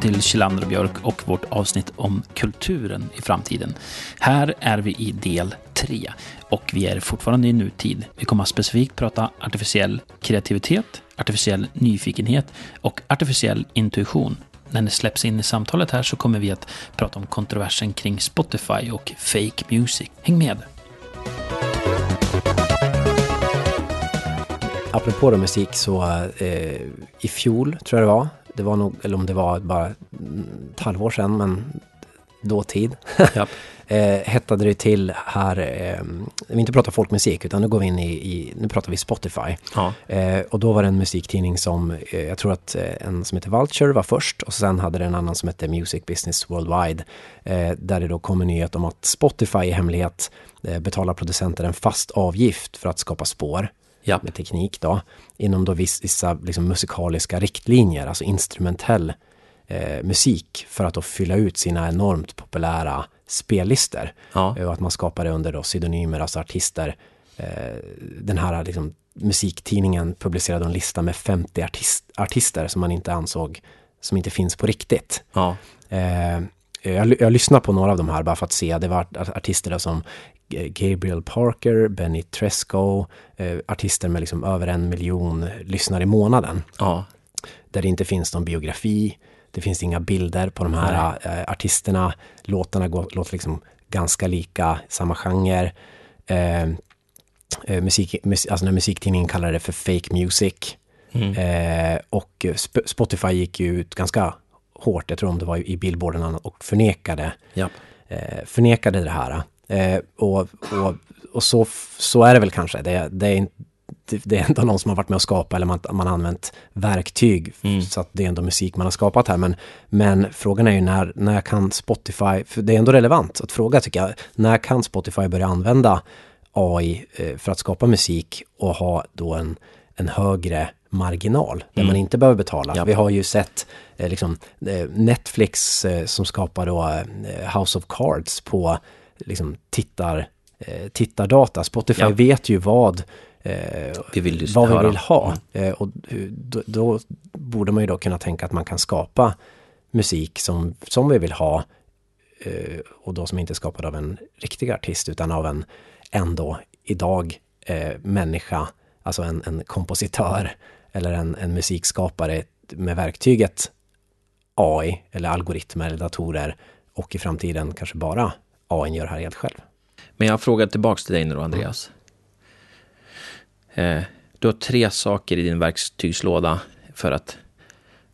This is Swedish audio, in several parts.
välkommen till Kjellander och Björk och vårt avsnitt om kulturen i framtiden. Här är vi i del 3 och vi är fortfarande i nutid. Vi kommer att specifikt prata artificiell kreativitet, artificiell nyfikenhet och artificiell intuition. När ni släpps in i samtalet här så kommer vi att prata om kontroversen kring Spotify och fake music. Häng med! Apropå då musik så eh, i fjol tror jag det var, det var nog, eller om det var bara ett halvår sedan, men dåtid. Ja. eh, hettade det till här, eh, vi inte pratar folkmusik utan nu går vi in i, i nu pratar vi Spotify. Ja. Eh, och då var det en musiktidning som, eh, jag tror att eh, en som heter Vulture var först och sen hade det en annan som hette Music Business Worldwide. Eh, där det då kom en nyhet om att Spotify i hemlighet eh, betalar producenter en fast avgift för att skapa spår Ja. med teknik då, inom då viss, vissa liksom musikaliska riktlinjer, alltså instrumentell eh, musik för att då fylla ut sina enormt populära spellistor. Ja. Eh, Och att man skapar det under då pseudonymer, alltså artister. Eh, den här liksom, musiktidningen publicerade en lista med 50 artist, artister som man inte ansåg, som inte finns på riktigt. Ja. Eh, jag, jag lyssnar på några av de här bara för att se. Det var art- artister som eh, Gabriel Parker, Benny Tresco, eh, artister med liksom över en miljon lyssnare i månaden. Ja. Där det inte finns någon biografi, det finns inga bilder på de här eh, artisterna. Låtarna går, låter liksom ganska lika, samma genre. Eh, eh, musik, mus, alltså när musiktidningen kallade det för fake music. Mm. Eh, och Sp- Spotify gick ju ut ganska hårt, jag tror om det var i billboarden och förnekade, Ja. eh, förnekade det här. Eh, och och, och så, så är det väl kanske. Det, det, är, det är ändå någon som har varit med och skapat eller man, man har använt verktyg Mm. så att det är ändå musik man har skapat här. Men, men frågan är ju när, när kan Spotify, för det är ändå relevant att fråga tycker jag, när kan Spotify börja använda AI eh, för att skapa musik och ha då en, en högre marginal där man inte behöver betala. Japp. Vi har ju sett eh, liksom, eh, Netflix eh, som skapar då eh, House of Cards på liksom, tittar, eh, tittardata. Spotify Ja. vet ju vad eh, Vi vill vad vi vill ha. Eh, och då, då borde man ju då kunna tänka att man kan skapa musik som, som vi vill ha och då som inte är skapad av en riktig artist utan av en ändå idag människa, alltså en, en kompositör eller en, en musikskapare med verktyget AI eller algoritmer eller datorer och i framtiden kanske bara AI gör det här helt själv. Men jag frågar tillbaks till dig nu då, Andreas. Eh, du har tre saker i din verktygslåda för att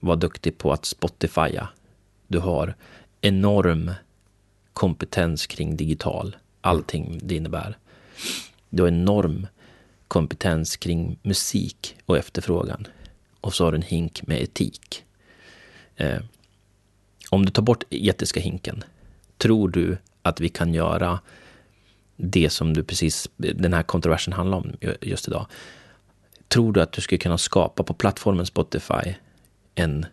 vara duktig på att Spotifya. Du har enorm kompetens kring digital, allting det innebär. Du har enorm kompetens kring musik och efterfrågan. Och så har du en hink med etik. Eh, om du tar bort etiska hinken, tror du att vi kan göra det som du precis, den här kontroversen handlar om just idag. Tror du att du skulle kunna skapa på plattformen Spotify en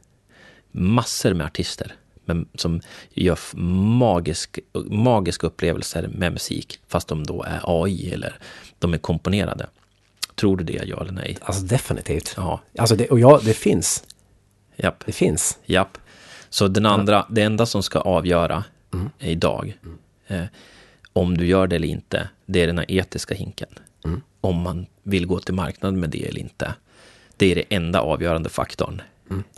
massor med artister men, som gör magisk, magiska upplevelser med musik fast de då är AI eller de är komponerade? Tror du det, ja eller nej? Alltså definitivt. Ja, Alltså det, och ja, det finns. japp. Det finns. Japp. Så den andra, det enda som ska avgöra idag, eh, om du gör det eller inte, det är den här etiska hinken. Om man vill gå till marknaden med det eller inte. Det är det enda avgörande faktorn.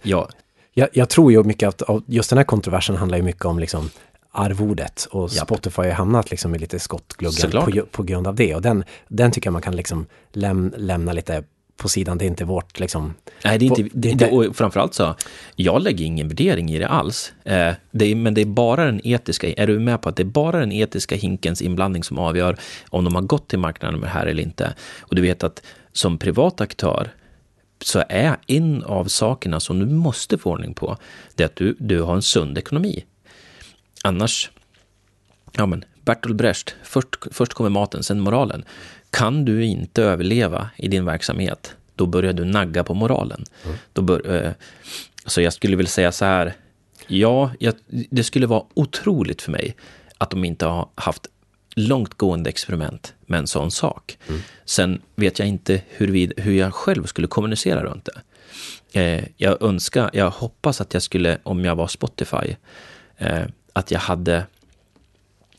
Ja, Jag, jag tror ju mycket att just den här kontroversen handlar ju mycket om liksom arvodet och Japp. Spotify har hamnat liksom i lite skottgluggen på, på grund av det och den, den tycker jag man kan liksom läm, lämna lite på sidan. Det är inte vårt liksom... Nej, det är inte, det, det, och framförallt så, jag lägger ingen värdering i det alls. Eh, det är, men det är bara den etiska, är du med på att det är bara den etiska hinkens inblandning som avgör om de har gått till marknaden med det här eller inte? Och du vet att som privat aktör så är en av sakerna som du måste få ordning på, det är att du, du har en sund ekonomi. Annars, ja men, Bertolt Brecht, först, först kommer maten, sen moralen. Kan du inte överleva i din verksamhet, då börjar du nagga på moralen. Då bör, eh, så jag skulle vilja säga så här, ja, jag, det skulle vara otroligt för mig att de inte har haft långtgående experiment med en sån sak. Sen vet jag inte hur, vid, hur jag själv skulle kommunicera runt det. Eh, jag önskar, jag hoppas att jag skulle, om jag var Spotify, eh, att jag hade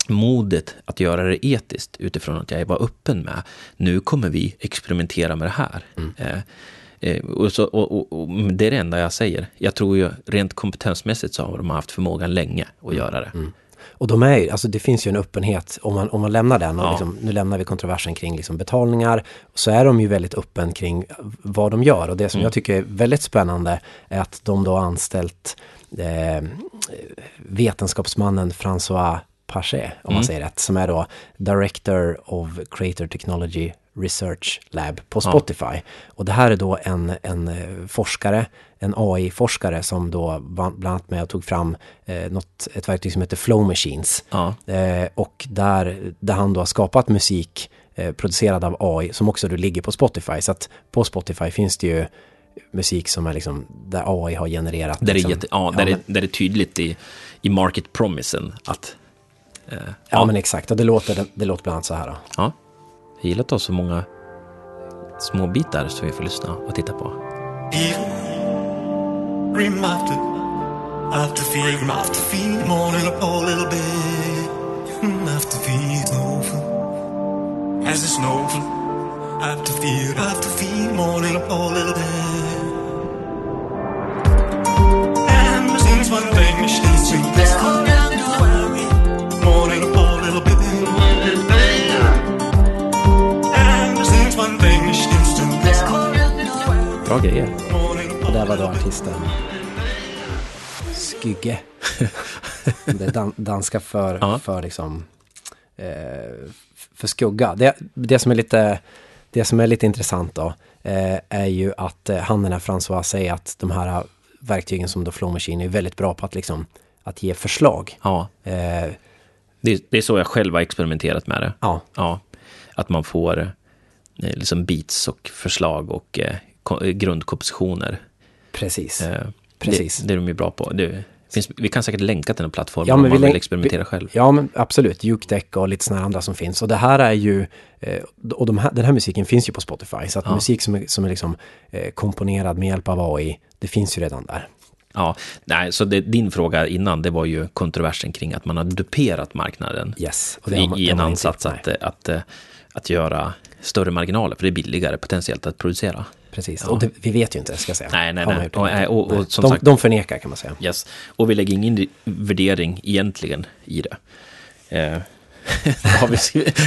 modet att göra det etiskt utifrån att jag var öppen med, nu kommer vi experimentera med det här. Mm. Eh, eh, och, så, och, och, och, det är det enda jag säger. Jag tror ju rent kompetensmässigt så har de haft förmågan länge att mm. göra det. Mm. Och de är alltså det finns ju en öppenhet, om man, om man lämnar den, och ja. liksom, nu lämnar vi kontroversen kring liksom betalningar, så är de ju väldigt öppen kring vad de gör. Och det som mm. jag tycker är väldigt spännande är att de då har anställt vetenskapsmannen François Paché, om mm. man säger rätt, som är då Director of Creator Technology Research Lab på Spotify. Ja. Och det här är då en, en eh, forskare, en AI-forskare som då bland annat med och tog fram eh, något, ett verktyg som heter Flow Machines. Ja. Eh, och där, där han då har skapat musik eh, producerad av AI som också då ligger på Spotify. Så att på Spotify finns det ju musik som är liksom, där AI har genererat. Där, liksom, är, jätte, ja, där, ja, är, där är tydligt i, i market promisen att... Eh, ja, ja, men exakt. Och det låter, det, det låter bland annat så här. Då. Ja. Jag gillar att ha så många små bitar som vi får lyssna och titta på. As a snowfall. After fear, after fear, morning up a little bit. And there's one thing, she's morning up a little bit. Bra grejer. Och där var då artisten Skygge. det dan danska för, ja. för liksom eh, för skugga. Det, det, som är lite, det som är lite intressant då eh, är ju att eh, han den här François säger att de här verktygen som då Flow Machine är väldigt bra på att liksom att ge förslag. Ja. Eh, det, det, är så jag själv har experimenterat med det. Ja. ja. Att man får eh, liksom beats och förslag och eh, grundkompositioner. Precis. Eh, Precis. Det, det, är de ju bra på. Det finns, vi kan säkert länka till en plattform ja, om man vill experimentera själv. Ja, men absolut. Jukedeck och lite sådana andra som finns. Och det här är ju, eh, och de här, den här musiken finns ju på Spotify. Så att ja. musik som är, som är liksom eh, komponerad med hjälp av AI, det finns ju redan där. Ja, nej, så det, din fråga innan, det var ju kontroversen kring att man har duperat marknaden. Yes. Och det I, i en ansats att, att, att, att göra större marginaler, för det är billigare potentiellt att producera. Precis, ja. och det, vi vet ju inte, ska jag säga. Nej, nej, nej. Och, och, och, som de, sagt, de förnekar kan man säga. Yes. Och vi lägger ingen värdering egentligen i det. Eh, har vi,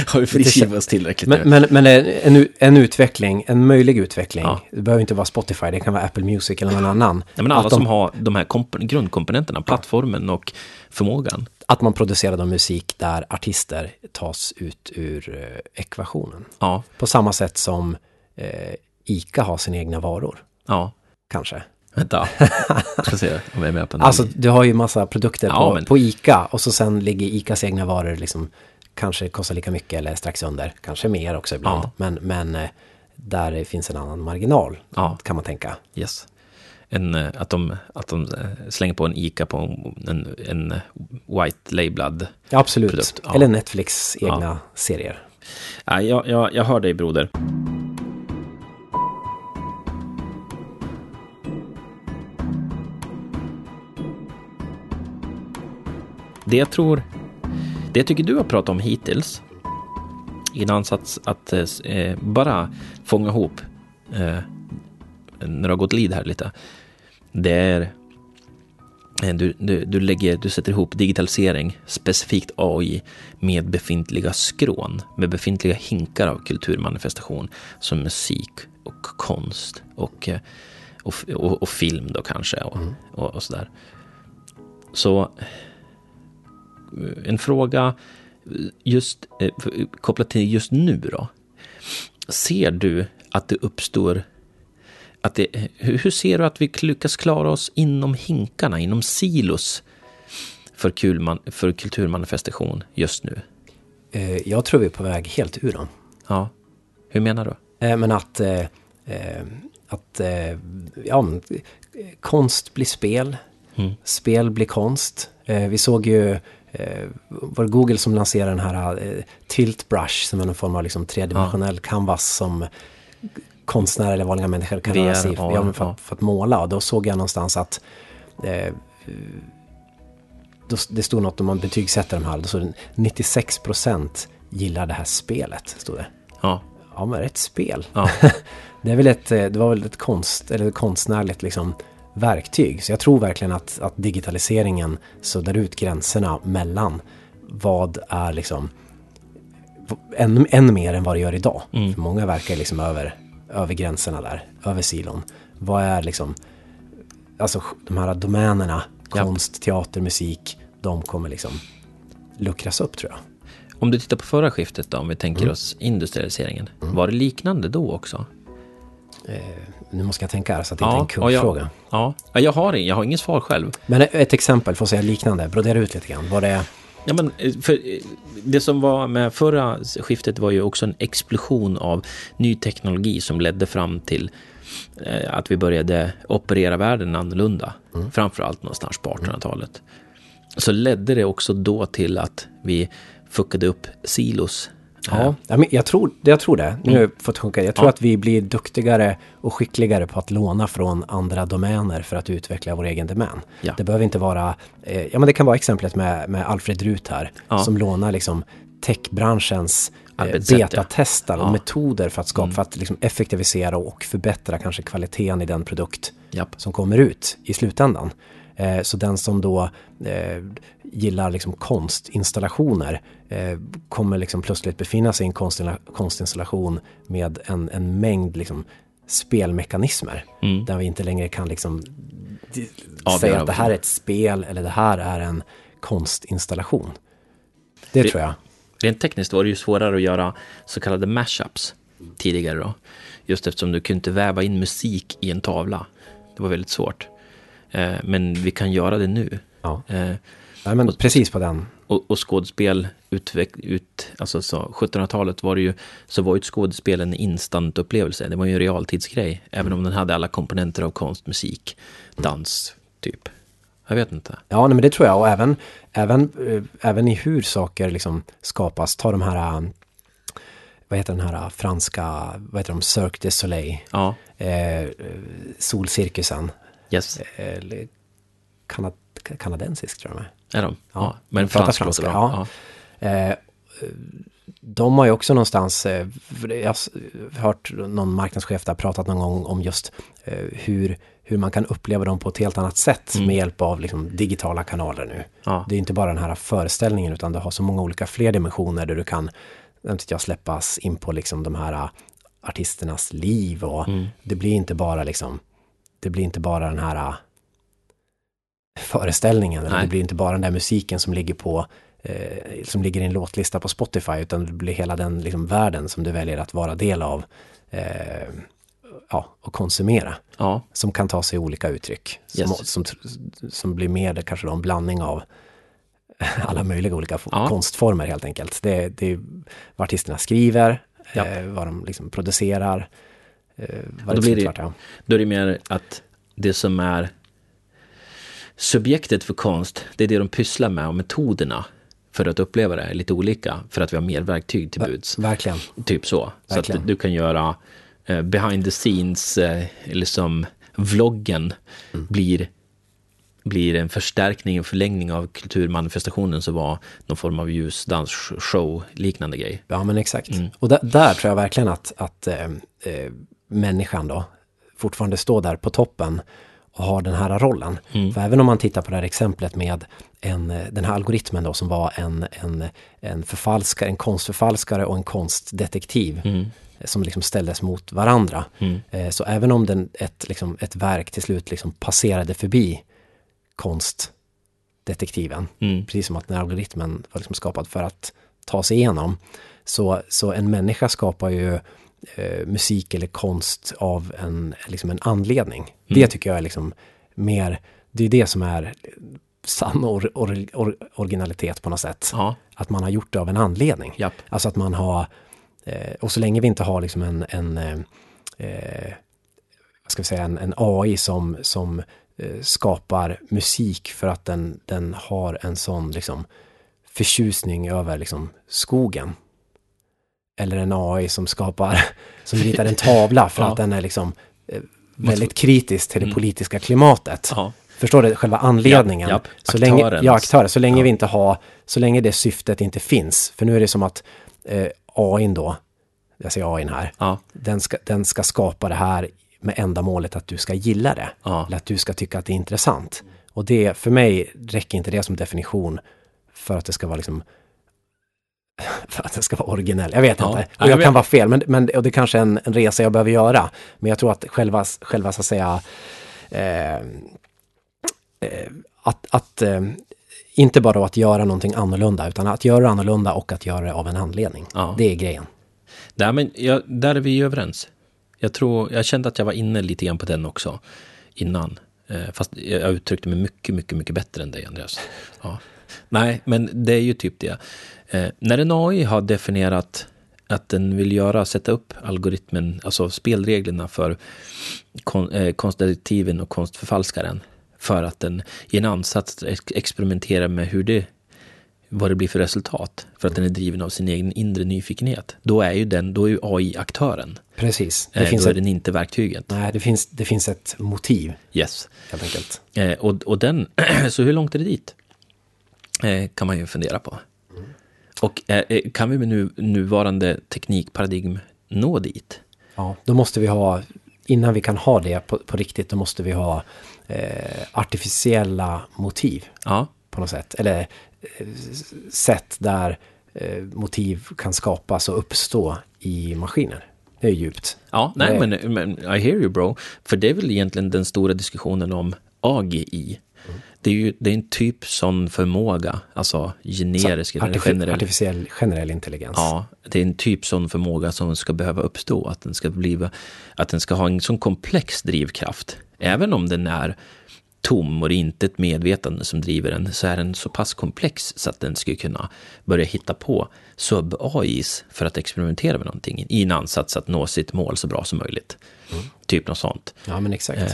har vi friskrivit oss tillräckligt men, men, men, en, en utveckling, en möjlig utveckling, ja. det behöver inte vara Spotify, det kan vara Apple Music eller någon annan. Ja, men alla de, som har de här grundkomponenterna, plattformen och förmågan. Att man producerar de musik där artister tas ut ur eh, ekvationen. Ja. På samma sätt som eh, ICA har sina egna varor. Ja. Kanske. Vänta, jag ska se om jag är med på den. Alltså, du har ju massa produkter ja, på, men... på ICA och så sen ligger ICAs egna varor liksom kanske kostar lika mycket eller strax under, kanske mer också ibland. Ja. Men, men eh, där finns en annan marginal, ja. kan man tänka. Yes. En, eh, att, de, att de eh, slänger på en ICA på en, en white labelad ja, absolut. produkt. Ja. Eller Netflix egna serier. Ja, jag, jag, jag hör dig broder. Det jag tror, det jag tycker du har pratat om hittills, i en ansats att eh, bara fånga ihop, eh, när du har gått lid här lite, det är eh, du, du, du, lägger, du sätter ihop digitalisering, specifikt AI, med befintliga skrån, med befintliga hinkar av kulturmanifestation, som musik och konst och, eh, och, och, och film då kanske och, mm. och, och sådär. Så en fråga just eh, kopplat till just nu då. Ser du att det uppstår att det, hur ser du att vi lyckas klara oss inom hinkarna, inom silos för, kulman, för kulturmanifestation just nu? Eh, jag tror vi är på väg helt ur dem. Ja, hur menar du? Eh, men att, att ja, konst blir spel, mm. spel blir konst. Vi såg ju eh, var det Google som lanserade den här eh, Tilt Brush som är någon form av liksom tredimensionell ja. canvas som konstnärer eller vanliga människor kan VR, röra sig ja, för, för att måla. Och då såg jag någonstans att eh, då, det stod något om man betygsätter de här. Då stod det 96% gillar det här spelet. Stod det. Ja, Ja, men ett spel. ja, Det, är väl ett, eh, det var väl ett konst, eller ett konstnärligt liksom, verktyg. Så jag tror verkligen att, att digitaliseringen suddar ut gränserna mellan vad är liksom ännu, ännu mer än vad det gör idag. Mm. För många verkar liksom över, över gränserna där, över silon. Vad är liksom, alltså de här domänerna, Japp. konst, teater, musik, de kommer liksom luckras upp tror jag. Om du tittar på förra skiftet då, om vi tänker Mm. oss industrialiseringen. Var det liknande då också? Nu måste jag tänka här så att det inte är en ja, jag, kuggfråga. ja. Ja, jag har, jag har inget svar själv. Men ett exempel, får säga liknande, brodera ut lite grann. Vad det Ja, men eh, för eh, det som var med förra skiftet var ju också en explosion av ny teknologi som ledde fram till eh, att vi började operera världen annorlunda. Framförallt någonstans på 1800-talet. Så ledde det också då till att vi fuckade upp silos. Ja, ja, men jag tror, jag tror det. Nu har jag fått sjunka. Jag tror Ja. att vi blir duktigare och skickligare på att låna från andra domäner för att utveckla vår egen domän. Ja. Det behöver inte vara, eh, ja men det kan vara exemplet med, med Alfred Rut här, Ja. som lånar liksom techbranschens eh, betatestar och metoder för att skapa, för att liksom effektivisera och förbättra kanske kvaliteten i den produkt Japp. som kommer ut i slutändan. Eh, så den som då eh, gillar liksom konstinstallationer eh, kommer liksom plötsligt befinna sig i en konstinstallation med en, en mängd liksom spelmekanismer. Mm. Där vi inte längre kan liksom Avgöra säga vad att det här är ett spel eller det här är en konstinstallation. Det Det- tror jag. Rent tekniskt var det ju svårare att göra så kallade mashups tidigare då. Just eftersom du kunde inte väva in musik i en tavla. Det var väldigt svårt. Eh, men vi kan göra det nu. Ja. Eh, Nej, men precis på den. och, och skådespel utveck, ut, alltså så 1700-talet var det ju, så var ju ett skådespel en instant upplevelse. Det var ju en realtidsgrej. Även om den hade alla komponenter av konst, musik, dans, typ. Jag vet inte. Ja, nej, men det tror jag. Och även, även, eh, även i hur saker liksom skapas. Ta de här, vad heter den här franska, vad heter de, Cirque du Soleil, Ja, eh, Solcirkusen, yes. eller kanad, kanadensisk tror jag de är. Är de? Ja. Ja, Men pratar franska bra. ja. Eh, de har ju också någonstans, eh, jag har hört någon marknadschef där pratat någon gång om just eh, hur, hur man kan uppleva dem på ett helt annat sätt med hjälp av liksom, digitala kanaler nu. Ja. Det är inte bara den här föreställningen utan du har så många olika fler dimensioner där du kan jag släppas in på liksom de här artisternas liv och det blir inte bara liksom det blir inte bara den här eh, föreställningen eller det blir inte bara den där musiken som ligger på eh, som ligger i en låtlista på Spotify utan det blir hela den liksom, världen som du väljer att vara del av eh, ja, och konsumera ja. som kan ta sig olika uttryck som, Yes. som, som blir mer kanske då en blandning av alla möjliga olika Ja. konstformer helt enkelt. Det, det är vad artisterna skriver, Japp. eh, vad de liksom producerar. Eh, vad då blir det- ja. Då är det mer att det som är subjektet för konst, det är det de pysslar med och metoderna för att uppleva det är lite olika för att vi har mer verktyg till buds. Verkligen. Typ så. Så Verkligen. att du kan göra eh, behind the scenes, eh, liksom vloggen Mm. blir, blir en förstärkning, en förlängning av kulturmanifestationen som var någon form av ljusdansshow liknande grej. Ja, men exakt. Mm. Och där, där tror jag verkligen att, att eh, eh, människan då fortfarande står där på toppen och har den här rollen. Mm. För även om man tittar på det här exemplet med en, den här algoritmen då som var en, en, en förfalskare, en konstförfalskare och en konstdetektiv Mm. som liksom ställdes mot varandra. Eh, Så även om den, ett, liksom, ett verk till slut liksom passerade förbi konstdetektiven, Mm. precis som att den här algoritmen var liksom skapad för att ta sig igenom, så, så en människa skapar ju eh, musik eller konst av en, liksom en anledning. Det tycker jag är liksom mer, det är det som är sann or, or, or, originalitet på något sätt. Ja, Att man har gjort det av en anledning. japp. Alltså att man har, eh, och så länge vi inte har liksom en, en eh, eh, vad ska vi säga, en, en AI som, som eh, skapar musik för att den, den har en sån liksom förtjusning över liksom skogen. Eller en AI som skapar, som ritar en tavla för Ja. att den är liksom eh, väldigt kritisk till det politiska klimatet. Ja. Förstår du själva anledningen? Japp, så länge, ja, aktörer. Så länge Ja. vi inte har, så länge det syftet inte finns. För nu är det som att eh, AI då, jag säger AI här, Ja. den, ska, den ska skapa det här med ändamålet att du ska gilla det. Ja. Eller att du ska tycka att det är intressant. Och det, för mig räcker inte det som definition för att det ska vara liksom för att det ska vara originell. Jag vet Ja. inte. Nej, Och jag jag kan vara fel, men, men och det kanske är en, en resa jag behöver göra. Men jag tror att själva, själva så att säga, eh, eh, att, att eh, inte bara att göra någonting annorlunda, utan att göra annorlunda och att göra det av en anledning. Ja. Det är grejen. Där, men jag, där är vi överens. Jag, tror, jag kände att jag var inne lite grann på den också innan. Eh, fast jag uttryckte mig mycket, mycket, mycket bättre än dig, Andreas. Ja. Nej, men det är ju typ det. Eh, när en AI har definierat att den vill göra, sätta upp algoritmen, alltså spelreglerna för kon, eh, konstdetektiven och konstförfalskaren. För att den i en ansats ex- experimenterar med hur det, vad det blir för resultat. För att den är driven av sin egen inre nyfikenhet. Då är ju den, då är ju AI aktören. Precis. Det Eh, finns då är ett, den inte verktyget. nej, det finns, det finns ett motiv, Yes. helt enkelt. Eh, och, och den, så hur långt är det dit? Eh, kan man ju fundera på. Och eh, eh, kan vi med nu, nuvarande teknikparadigm nå dit? Ja, då måste vi ha, innan vi kan ha det på, på riktigt, då måste vi ha eh, artificiella motiv Ja, på något sätt. Eller eh, sätt där eh, motiv kan skapas och uppstå i maskiner. Det är djupt. ja Nej. men, men I hear you bro. För det är väl egentligen den stora diskussionen om AGI. Det är ju det är en typ sån förmåga, alltså generisk eller Artifi- generell. Artificiell generell intelligens. Ja, det är en typ sån förmåga som ska behöva uppstå. Att den ska, bli, att den ska ha en sån komplex drivkraft. Även om den är tom och det är inte ett medvetande som driver den, så är den så pass komplex så att den skulle kunna börja hitta på sub-AIs för att experimentera med någonting i en ansats att nå sitt mål så bra som möjligt. Typ något sånt. Ja, men exakt. Eh,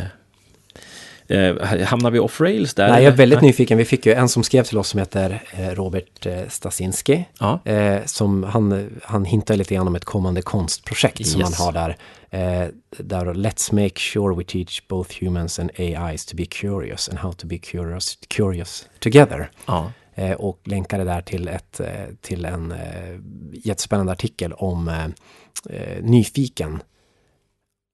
hamnar vi off-rails där? Nej, jag är väldigt Nej. nyfiken. Vi fick ju en som skrev till oss som heter eh, Robert eh, Stasinski. Ja. Eh, som han, han hintar lite grann om ett kommande konstprojekt som Yes. han har där. Eh, där Let's make sure we teach both humans and AIs to be curious and how to be curious, curious together. Ja, Eh, och länkade där till, ett, eh, till en eh, jättespännande artikel om eh, eh, nyfiken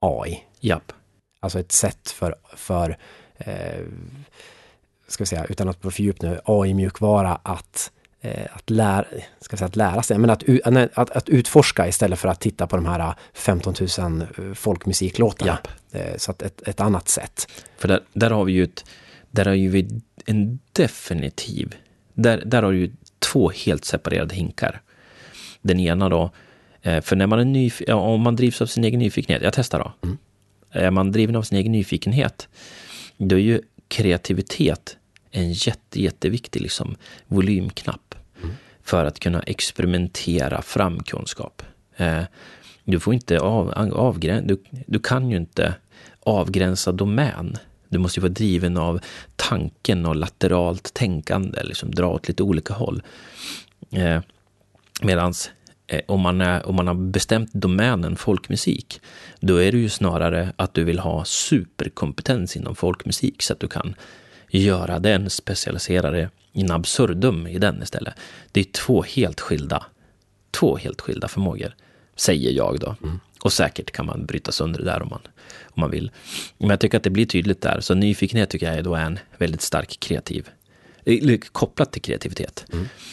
AI. japp. Alltså ett sätt för, för eh, ska vi säga, utan att vara för djupt nu, AI-mjukvara att, eh, att, lära, ska säga, att lära sig, men att, att, att utforska istället för att titta på de här 15 000 folkmusiklåtarna. Japp. Eh, så att ett, ett annat sätt. För där, där har vi ju ett, där har ju vi en definitiv, där, där har du ju två helt separerade hinkar. Den ena då, eh, för när man är ja, om man drivs av sin egen nyfikenhet, jag testar då. Är man driven av sin egen nyfikenhet, då är ju kreativitet en jätte, jätteviktig liksom, volymknapp för att kunna experimentera fram kunskap. Eh, du får inte av, avgränsa, du, du kan ju inte avgränsa domän. Du måste ju vara driven av tanken och lateralt tänkande, liksom dra åt lite olika håll. Eh, Medan om, man är, om man har bestämt domänen folkmusik, då är det ju snarare att du vill ha superkompetens inom folkmusik så att du kan göra den specialiserade in absurdum i den istället. Det är två helt skilda, två helt skilda förmågor, säger jag då. Och säkert kan man bryta sönder det där om man, om man vill. Men jag tycker att det blir tydligt där, så nyfikenhet tycker jag är då en väldigt stark kreativ, eller kopplat till kreativitet.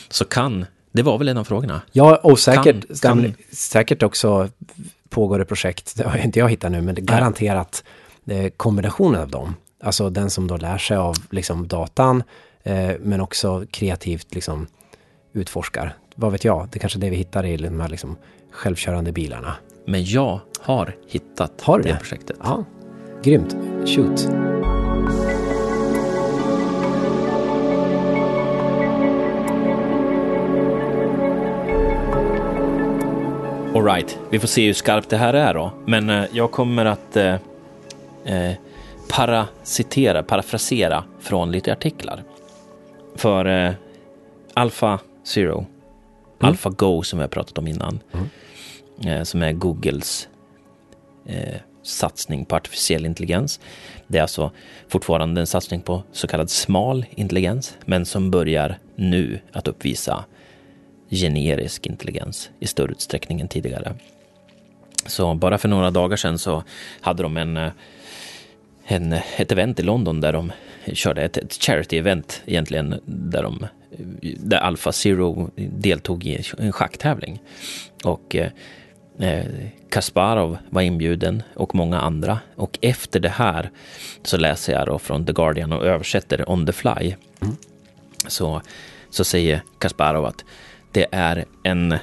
Så kan, det var väl en av frågorna? Ja, och säkert, Kan- kan, säkert också pågår det projekt, det har inte jag hittat nu, men det garanterat eh, kombinationen av dem. Alltså den som då lär sig av liksom, datan, eh, men också kreativt liksom, utforskar. Vad vet jag, det kanske är det vi hittar i de här liksom, självkörande bilarna. Men jag har hittat Har det det? projektet. Ja, grymt. Shoot. Alright, vi får se hur skarpt det här är då. Men eh, jag kommer att eh, eh, paracitera, parafrasera från lite artiklar. För eh, Alpha Zero, Alpha Go som vi har pratat om innan. eh, som är Googles eh, satsning på artificiell intelligens. Det är alltså fortfarande en satsning på så kallad smal intelligens, men som börjar nu att uppvisa generisk intelligens i större utsträckning än tidigare. Så bara för några dagar sedan så hade de en, eh, en, ett event i London där de körde ett, ett charity-event egentligen där, de, där Alpha Zero deltog i en schacktävling. Och eh, eh, Kasparov var inbjuden och många andra. Och efter det här så läser jag då från The Guardian och översätter on the fly. Mm. Så, så säger Kasparov att det är en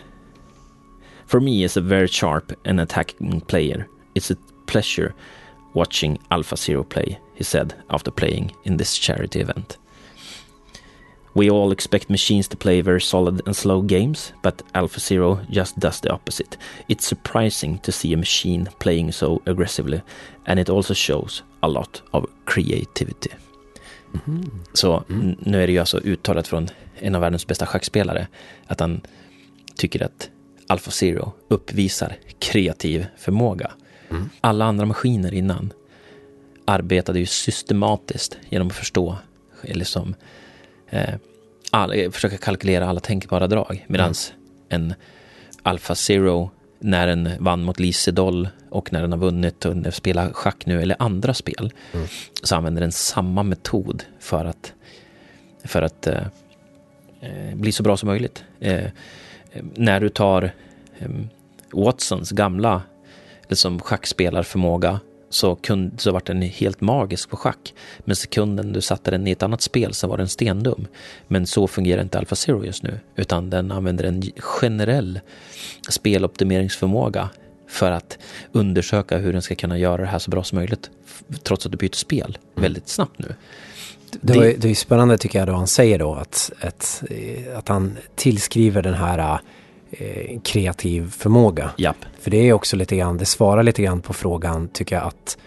For me is a very sharp and attacking player. It's a pleasure watching Alpha Zero play, he said after playing in this charity event. We all expect machines to play very solid and slow games, but Alpha Zero just does the opposite. It's surprising to see a machine playing so aggressively, and it also shows a lot of creativity. Mm. Så mm. nu är det ju alltså uttalat från en av världens bästa schackspelare att han tycker att Alpha Zero uppvisar kreativ förmåga. Mm. Alla andra maskiner innan arbetade ju systematiskt genom att förstå, eller som eh, all, eh, försöka kalkylera alla tänkbara drag. Medan mm. en Alpha Zero, när den vann mot Lee Sedol och när den har vunnit och spelar schack nu eller andra spel, mm. så använder den samma metod för att, för att eh, eh bli så bra som möjligt. Eh, när du tar eh, Watsons gamla liksom schackspelarförmåga så, kund, så var den helt magisk på schack. Men sekunden du satte den i ett annat spel så var den stendum. Men så fungerar inte Alpha Zero just nu, utan den använder en generell speloptimeringsförmåga för att undersöka hur den ska kunna göra det här så bra som möjligt, trots att du byter spel väldigt snabbt nu. Det, det, det är spännande tycker jag då han säger då att, att, att han tillskriver den här eh, kreativ förmåga. Japp. För det är också lite grann, det svarar lite grann på frågan tycker jag att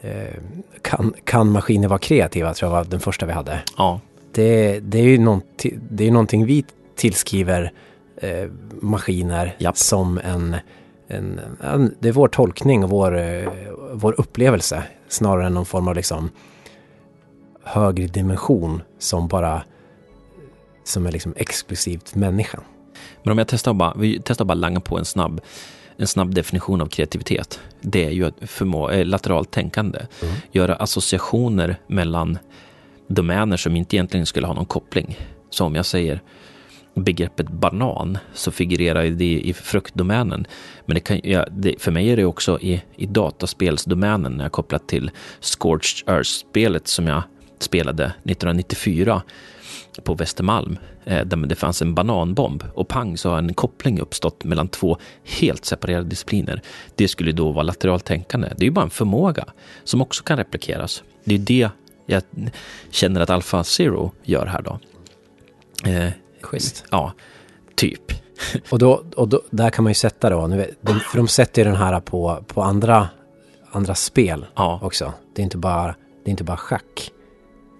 eh, kan, kan maskiner vara kreativa? Tror jag var den första vi hade. Ja. Det, det är ju någonting, det är någonting vi tillskriver eh, maskiner Japp. som en, en, en, det är vår tolkning och vår, eh, vår upplevelse snarare än någon form av liksom högre dimension som bara som är liksom exklusivt människan. Men om jag testar bara, vi testar bara langa på en snabb, en snabb definition av kreativitet. Det är ju att förmå, äh, lateralt tänkande. Mm. Göra associationer mellan domäner som inte egentligen skulle ha någon koppling. Så om jag säger begreppet banan så figurerar det i fruktdomänen. Men det kan, ja, det, för mig är det också i, i dataspelsdomänen när jag kopplat till Scorched Earth-spelet som jag spelade 1994 på Västermalm eh, där det fanns en bananbomb och pang så har en koppling uppstått mellan två helt separerade discipliner. Det skulle då vara lateralt tänkande. Det är ju bara en förmåga som också kan replikeras. Det är det jag känner att Alpha Zero gör här då. Eh, Schysst. Ja, typ. och då, och då, där kan man ju sätta då, de, för de sätter ju den här på, på andra, andra spel ja. också. Det är inte bara, det är inte bara schack.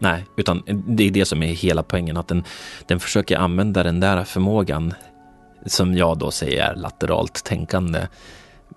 Nej, utan det är det som är hela poängen, att den, den försöker använda den där förmågan, som jag då säger är lateralt tänkande,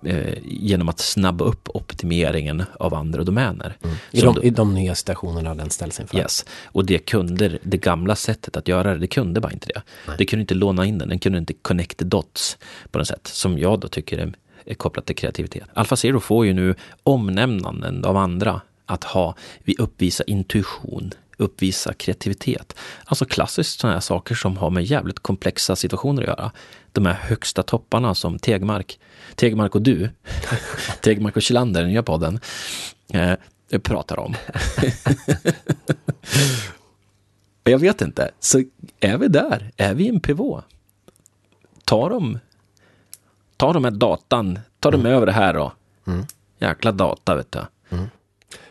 eh, genom att snabba upp optimeringen av andra domäner. Mm. I, de, då, I de nya stationerna den ställs inför? Yes, och det kunder, det gamla sättet att göra det, det kunde bara inte det. Nej. Det kunde inte låna in den, den kunde inte connect dots på något sätt, som jag då tycker är, är kopplat till kreativitet. Alfa Zero får ju nu omnämnanden av andra att ha, vi uppvisar intuition, uppvisa kreativitet. Alltså klassiskt sådana här saker som har med jävligt komplexa situationer att göra. De här högsta topparna som Tegmark, Tegmark och du, Tegmark och Kjellander, den nya podden, eh, pratar om. Jag vet inte, så är vi där? Är vi en pivot? Ta dem, ta de här datan, ta dem mm. över det här då. Mm. Jäkla data vet du. Mm.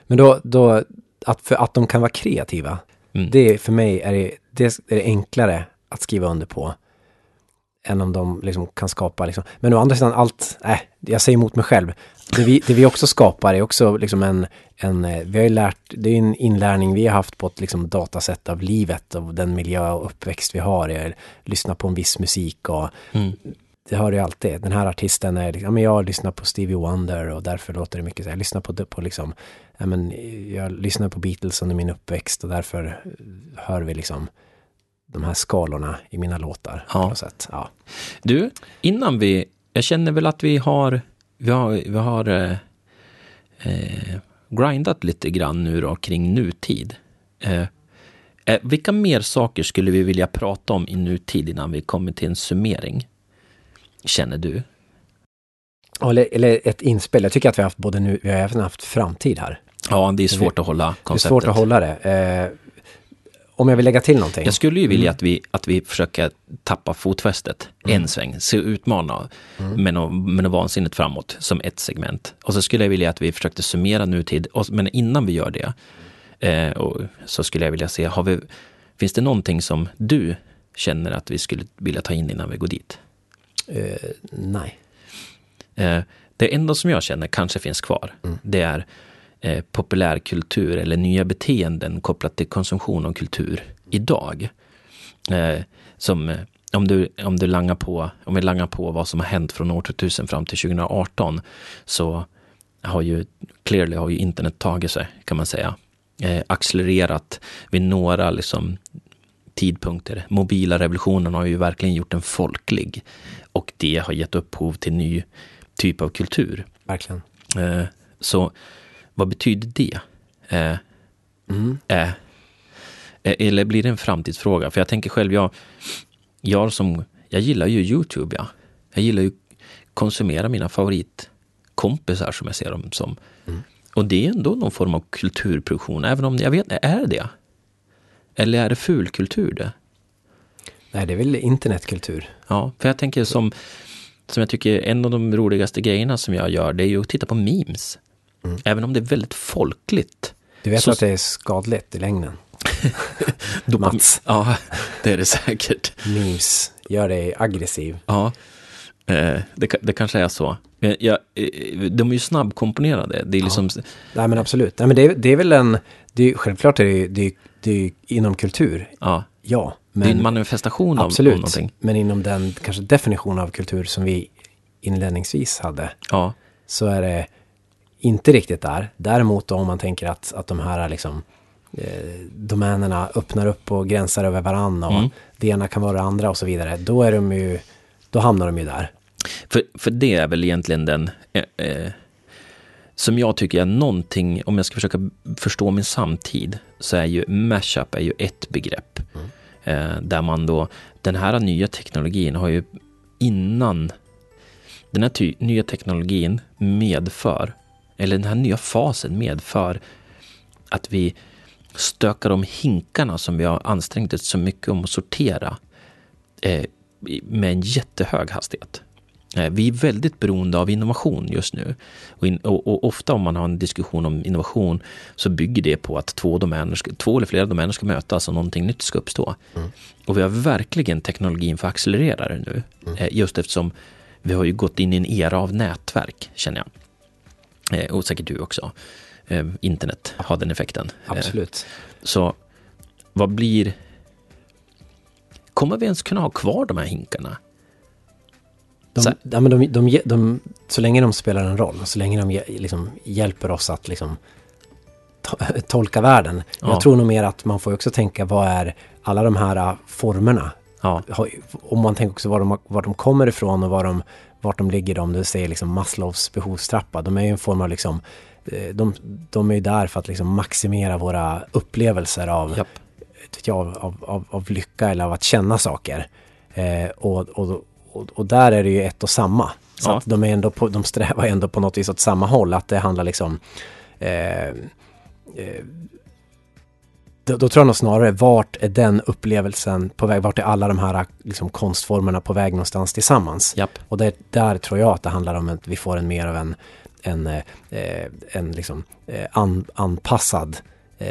Men då, då, att, för att de kan vara kreativa, mm. det för mig är det, det är det enklare att skriva under på än om de liksom kan skapa liksom. Men å andra sidan allt, äh, jag säger emot mig själv. Det vi, det vi också skapar är också liksom en, en, eh, vi har ju lärt, det är en inlärning vi har haft på ett liksom datasätt av livet, av den miljö och uppväxt vi har. Jag lyssnar på en viss musik och mm. Det hör ju alltid. Den här artisten är, liksom, ja, men jag lyssnar på Stevie Wonder och därför låter det mycket så. Jag lyssnar på, på liksom, ja, men jag lyssnar på Beatles under min uppväxt och därför hör vi liksom de här skalorna i mina låtar. Ja. På något sätt. Ja. Du, innan vi, jag känner väl att vi har, vi har, vi har eh, eh, grindat lite grann nu då kring nutid. Eh, eh, vilka mer saker skulle vi vilja prata om i nutid innan vi kommer till en summering? Känner du? Eller, eller ett inspel. Jag tycker att vi har haft både nu, vi har även haft framtid här. Ja, det är svårt att hålla konceptet. Det är svårt att hålla det. Eh, om jag vill lägga till någonting. Jag skulle ju vilja mm. att, vi, att vi försöker tappa fotfästet mm. en sväng, se utmana mm. med, något, med något vansinnigt framåt som ett segment. Och så skulle jag vilja att vi försökte summera nutid, och, men innan vi gör det eh, och, så skulle jag vilja se, har vi, finns det någonting som du känner att vi skulle vilja ta in innan vi går dit? Uh, nej. Eh, det enda som jag känner kanske finns kvar, mm. det är eh, populärkultur eller nya beteenden kopplat till konsumtion av kultur idag. Eh, som eh, om du, om du langar på, om vi langar på vad som har hänt från år 2000 fram till 2018 så har ju clearly har ju internet tagit sig kan man säga. Eh, accelererat vid några liksom tidpunkter. Mobila revolutionen har ju verkligen gjort den folklig och det har gett upphov till ny typ av kultur. Verkligen. Eh, så vad betyder det? Eh, mm. eh, eller blir det en framtidsfråga? För jag tänker själv, jag, jag, som, jag gillar ju Youtube. Ja. Jag gillar ju konsumera mina favoritkompisar som jag ser dem som. Mm. Och det är ändå någon form av kulturproduktion, även om jag vet, är det? Eller är det fulkultur det? Nej, det är väl internetkultur. Ja, för jag tänker som, som jag tycker en av de roligaste grejerna som jag gör, det är ju att titta på memes. Mm. Även om det är väldigt folkligt. Du vet så... att det är skadligt i längden? Mats. Ja, det är det säkert. Memes gör dig aggressiv. Ja, eh, det, det kanske är så. Ja, eh, de är ju snabbkomponerade. Det är liksom... Ja. Nej men absolut. Nej, men det, det är väl en... Det är, självklart är det, det, det är inom kultur. Ja. Ja. Men, det är en manifestation absolut, av, någonting. Men inom den kanske definition av kultur som vi inledningsvis hade. Ja. Så är det inte riktigt där. Däremot om man tänker att, att de här liksom, eh, domänerna öppnar upp och gränsar över varandra och mm. det ena kan vara det andra och så vidare. Då är de ju, då hamnar de ju där. För, för det är väl egentligen den eh, eh, som jag tycker är någonting, om jag ska försöka förstå min samtid, så är ju mashup är ju ett begrepp. Mm. Eh, där man då, den här nya teknologin har ju innan den här ty- nya teknologin medför eller den här nya fasen medför att vi stökar om hinkarna som vi har ansträngt oss så mycket om att sortera eh, med en jättehög hastighet. Eh, vi är väldigt beroende av innovation just nu. Och, in, och, och, ofta om man har en diskussion om innovation så bygger det på att två, domäner två eller flera domäner ska mötas och någonting nytt ska uppstå. Mm. Och vi har verkligen teknologin för accelererare nu. Mm. Eh, just eftersom vi har ju gått in i en era av nätverk, känner jag. Eh, och säkert du också. Internet har den effekten. Absolut. Så vad blir... Kommer vi ens kunna ha kvar de här hinkarna? De, så, ja, men de, de, de, så länge de spelar en roll, så länge de liksom hjälper oss att liksom to, tolka världen. Ja. Jag tror nog mer att man får också tänka vad är alla de här formerna. Ja. Om man tänker också var de, var de kommer ifrån och vad de vart de ligger om du säger liksom Maslows behovstrappa. De är ju en form av liksom, eh, de, de är ju där för att liksom maximera våra upplevelser av, Japp. jag, av, av, av, lycka eller av att känna saker. Eh, och, och, och, och, där är det ju ett och samma. Så ja. att de, är ändå på, de strävar ändå på något vis åt samma håll. Att det handlar liksom eh, eh, då, då, tror jag nog snarare, vart är den upplevelsen på väg? Vart är alla de här liksom, konstformerna på väg någonstans tillsammans? Japp. Och det, där tror jag att det handlar om att vi får en mer av en, en, eh, en liksom, eh, an, anpassad, eh,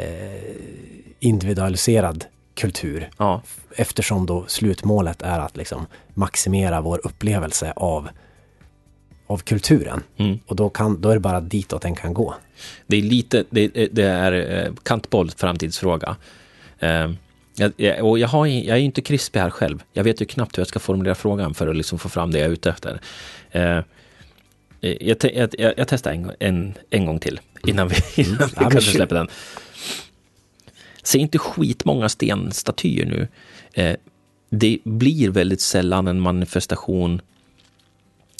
individualiserad kultur. Ja. Eftersom då slutmålet är att liksom maximera vår upplevelse av av kulturen. Mm. Och då, kan, då är det bara ditåt den kan gå. Det är lite, det, det är eh, kantboll framtidsfråga. Eh, jag, och jag, har, jag är inte krispig här själv. Jag vet ju knappt hur jag ska formulera frågan för att liksom få fram det jag är ute efter. Eh, jag, te, jag, jag, testar en, en, en gång till innan vi, innan vi ja, kanske släpper den. Se inte skitmånga stenstatyer nu. Eh, det blir väldigt sällan en manifestation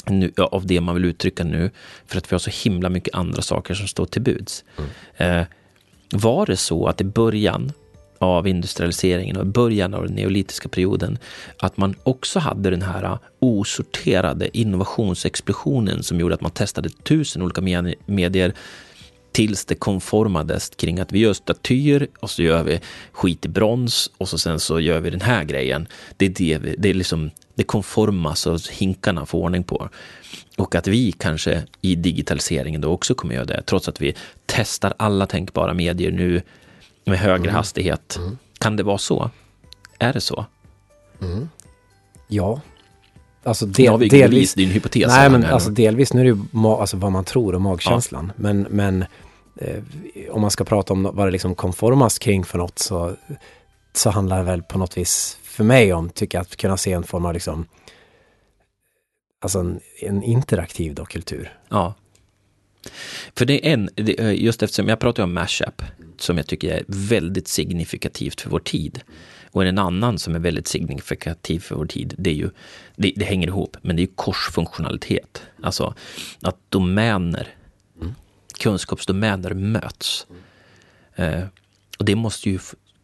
nu, av det man vill uttrycka nu, för att vi har så himla mycket andra saker som står till buds. Mm. Eh, var det så att i början av industrialiseringen och i början av den neolitiska perioden, att man också hade den här osorterade innovationsexplosionen som gjorde att man testade tusen olika medier tills det konformades kring att vi gör statyer och så gör vi skit i brons och så sen så gör vi den här grejen. Det är det, vi, det är liksom det konformas och hinkarna får ordning på. Och att vi kanske i digitaliseringen då också kommer göra det, trots att vi testar alla tänkbara medier nu med högre mm. hastighet. Mm. Kan det vara så? Är det så? Mm. Ja. Alltså del, har vi delvis... din hypotes. Nej, men alltså delvis, nu är det ju alltså, vad man tror och magkänslan. Ja. Men, men Eh, om man ska prata om vad det liksom konformas kring för något så, så handlar det väl på något vis för mig om, tycker jag, att kunna se en form av liksom alltså en, en interaktiv då, kultur. Ja. För det är en, eh, just eftersom jag pratar om mashup, som jag tycker är väldigt signifikativt för vår tid. Och en annan som är väldigt signifikativ för vår tid, det är ju, det, det hänger ihop, men det är korsfunktionalitet. Alltså att domäner kunskapsdomäner möts. Eh, och det måste ju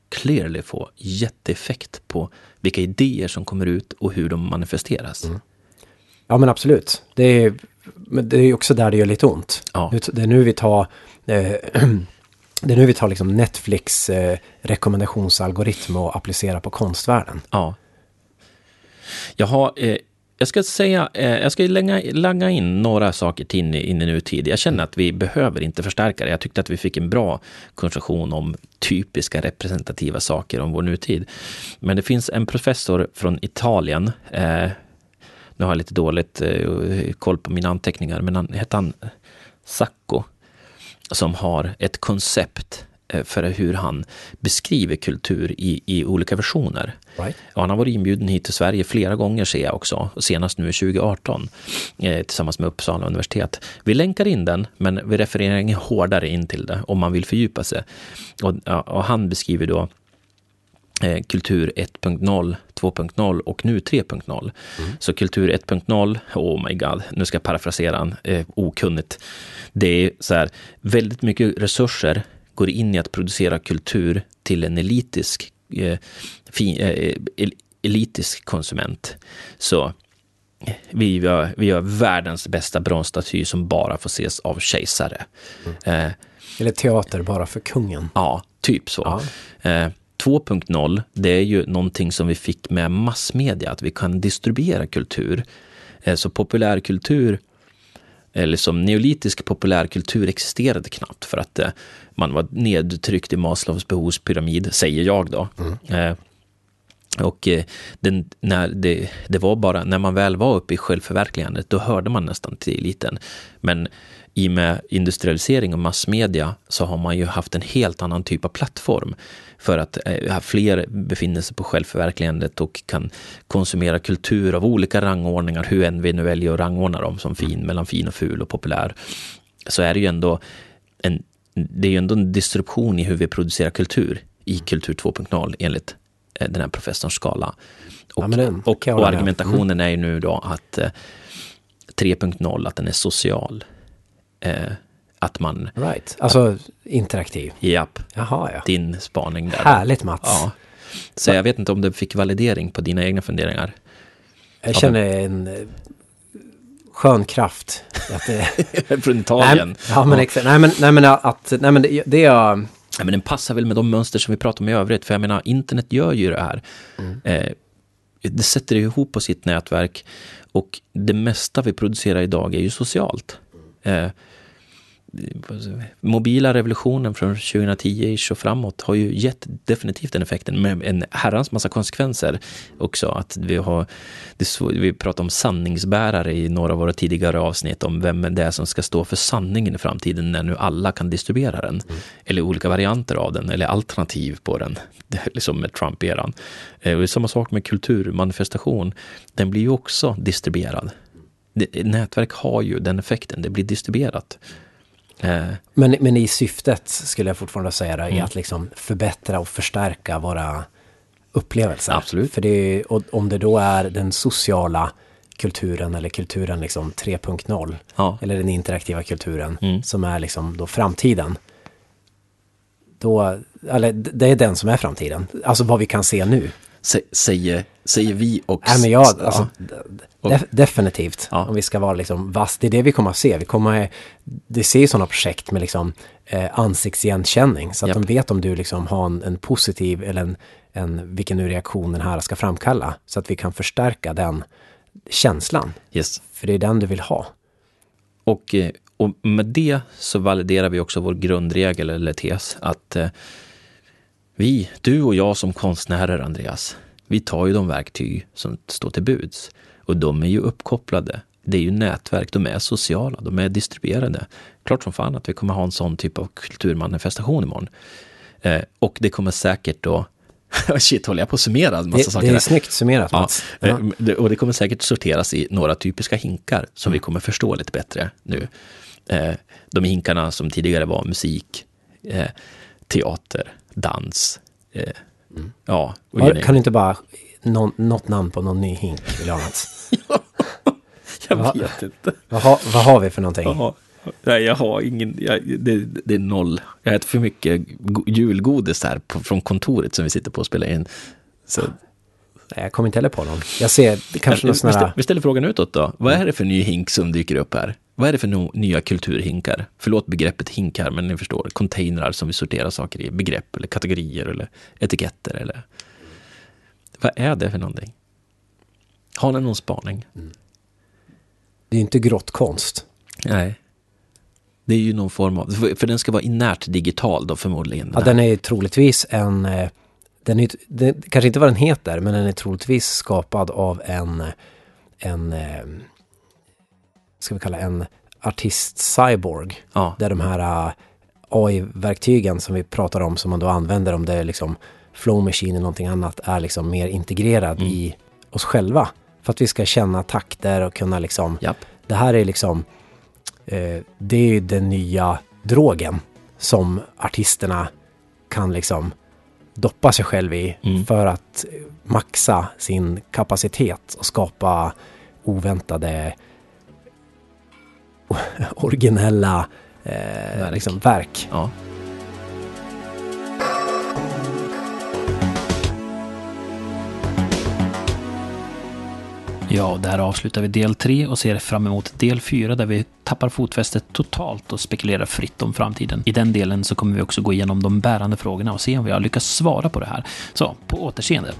clearly få jätteeffekt på vilka idéer som kommer ut och hur de manifesteras. Mm. Ja men absolut. Det är, men det är också där det gör lite ont. Ja. Det är nu vi tar eh, Det är nu vi tar liksom Netflix eh, rekommendationsalgoritm och applicerar på konstvärlden. Ja. Jag har, eh, jag ska säga, eh, jag ska länga, langa in några saker till in, i nutid. Jag känner att vi behöver inte förstärka det. Jag tyckte att vi fick en bra konversation om typiska representativa saker om vår nutid. Men det finns en professor från Italien. Eh, nu har jag lite dåligt eh, koll på mina anteckningar, men han hette han Sacco som har ett koncept för hur han beskriver kultur i, i olika versioner. Right. han har varit inbjuden hit till Sverige flera gånger ser jag också, senast nu 2018 eh, tillsammans med Uppsala universitet. Vi länkar in den, men vi refererar inget hårdare in till det om man vill fördjupa sig. Och, och han beskriver då eh, kultur 1.0, 2.0 och nu 3.0. Mm. Så kultur 1.0, oh my god, nu ska jag parafrasera han, eh, okunnigt. Det är så här, väldigt mycket resurser går in i att producera kultur till en elitisk, eh, fin, eh, elitisk konsument. Så vi gör, vi gör världens bästa bronsstaty som bara får ses av kejsare. Mm. Eh, Eller teater bara för kungen. Ja, typ så. Ja. Eh, 2.0, det är ju någonting som vi fick med massmedia, att vi kan distribuera kultur. Eh, så populärkultur, eller som neolitisk populärkultur existerade knappt för att eh, man var nedtryckt i Maslows behovspyramid, säger jag då. Mm. Eh, och den, när det, det var bara, när man väl var uppe i självförverkligandet, då hörde man nästan till eliten. Men i och med industrialisering och massmedia så har man ju haft en helt annan typ av plattform för att eh, fler befinner sig på självförverkligandet och kan konsumera kultur av olika rangordningar, hur än vi nu väljer att rangordna dem som fin, mellan fin och ful och populär, så är det ju ändå en, det är ju ändå en disruption i hur vi producerar kultur i Kultur 2.0 enligt eh, den här professorns skala. Och, ja, den, och, och argumentationen mm. är ju nu då att eh, 3.0, att den är social. Eh, att man... Right, alltså interaktiv. Japp. Jaha, ja. Din spaning där. Härligt Mats. Ja. Så jag vet inte om du fick validering på dina egna funderingar. Jag känner en eh, skön kraft. Att det... Från Italien. Nej, ja, men exakt. Nej, men, nej, men att... Nej, men det, det är... Nej, men den passar väl med de mönster som vi pratar om i övrigt. För jag menar, internet gör ju det här. Mm. Eh, det sätter ihop på sitt nätverk. Och det mesta vi producerar idag är ju socialt. Eh, mobila revolutionen från 2010 och framåt har ju gett definitivt den effekten med en herrans massa konsekvenser också. Att vi har, vi pratar om sanningsbärare i några av våra tidigare avsnitt om vem det är som ska stå för sanningen i framtiden när nu alla kan distribuera den. Mm. Eller olika varianter av den eller alternativ på den. liksom med Trump-eran. Eh, och samma sak med kulturmanifestation. Den blir ju också distribuerad. Nätverk har ju den effekten, det blir distribuerat. Eh. Men, men i syftet skulle jag fortfarande säga det, mm. är att liksom förbättra och förstärka våra upplevelser. Absolut. För det och om det då är den sociala kulturen eller kulturen liksom 3.0 ja. eller den interaktiva kulturen mm. som är liksom då framtiden. Då, eller det är den som är framtiden, alltså vad vi kan se nu. Säger, säger vi och... Nej, men ja, alltså, och, definitivt. Ja. Om vi ska vara liksom vass. Det är det vi kommer att se. Vi kommer, det ser ju sådana projekt med liksom eh, ansiktsigenkänning. Så att yep. de vet om du liksom har en, en positiv eller en, en, vilken nu reaktion den här ska framkalla. Så att vi kan förstärka den känslan. Yes. För det är den du vill ha. Och, eh, och med det så validerar vi också vår grundregel eller tes att eh, vi, du och jag som konstnärer, Andreas, vi tar ju de verktyg som står till buds. Och de är ju uppkopplade. Det är ju nätverk, de är sociala, de är distribuerade. Klart som fan att vi kommer ha en sån typ av kulturmanifestation imorgon. Eh, och det kommer säkert då Shit, håller jag på att summera en massa det, saker? Det är snyggt summerat, Mats. Ja, ja. Och det kommer säkert sorteras i några typiska hinkar som mm. vi kommer förstå lite bättre nu. Eh, de hinkarna som tidigare var musik, eh, teater, dans. Eh, mm. Ja. Har, kan du inte bara, någon, något namn på någon ny hink vill jag jag va, vet inte. Vad, ha, vad har vi för någonting? Aha. Nej, jag har ingen, jag, det, det, är noll. Jag äter för mycket julgodis här på, från kontoret som vi sitter på och spelar in. Så. Nej, jag kommer inte heller på någon. Jag ser kanske någon sån här... Vi ställer frågan utåt då. Vad är det för ny hink som dyker upp här? Vad är det för no nya kulturhinkar? Förlåt begreppet hinkar, men ni förstår. Containrar som vi sorterar saker i. Begrepp eller kategorier eller etiketter eller... Vad är det för någonting? Har ni någon spaning? Mm. Det är inte grottkonst. Nej. Det är ju någon form av, för den ska vara inärt digital då förmodligen. Ja, den är troligtvis en, eh, den är, den, kanske inte vad den heter, men den är troligtvis skapad av en, en eh, ska vi kalla en artist-cyborg. Ja. Där de här uh, AI-verktygen som vi pratar om, som man då använder om det är liksom flow machine eller någonting annat, är liksom mer integrerad mm. i oss själva. För att vi ska känna takter och kunna liksom, Japp. det här är liksom, eh, det är ju den nya drogen som artisterna kan liksom doppa sig själv i mm. för att maxa sin kapacitet och skapa oväntade originella eh, verk. Liksom, verk. Ja. Ja, där avslutar vi del 3 och ser fram emot del 4 där vi tappar fotfästet totalt och spekulerar fritt om framtiden. I den delen så kommer vi också gå igenom de bärande frågorna och se om vi har lyckats svara på det här. Så, på återseende.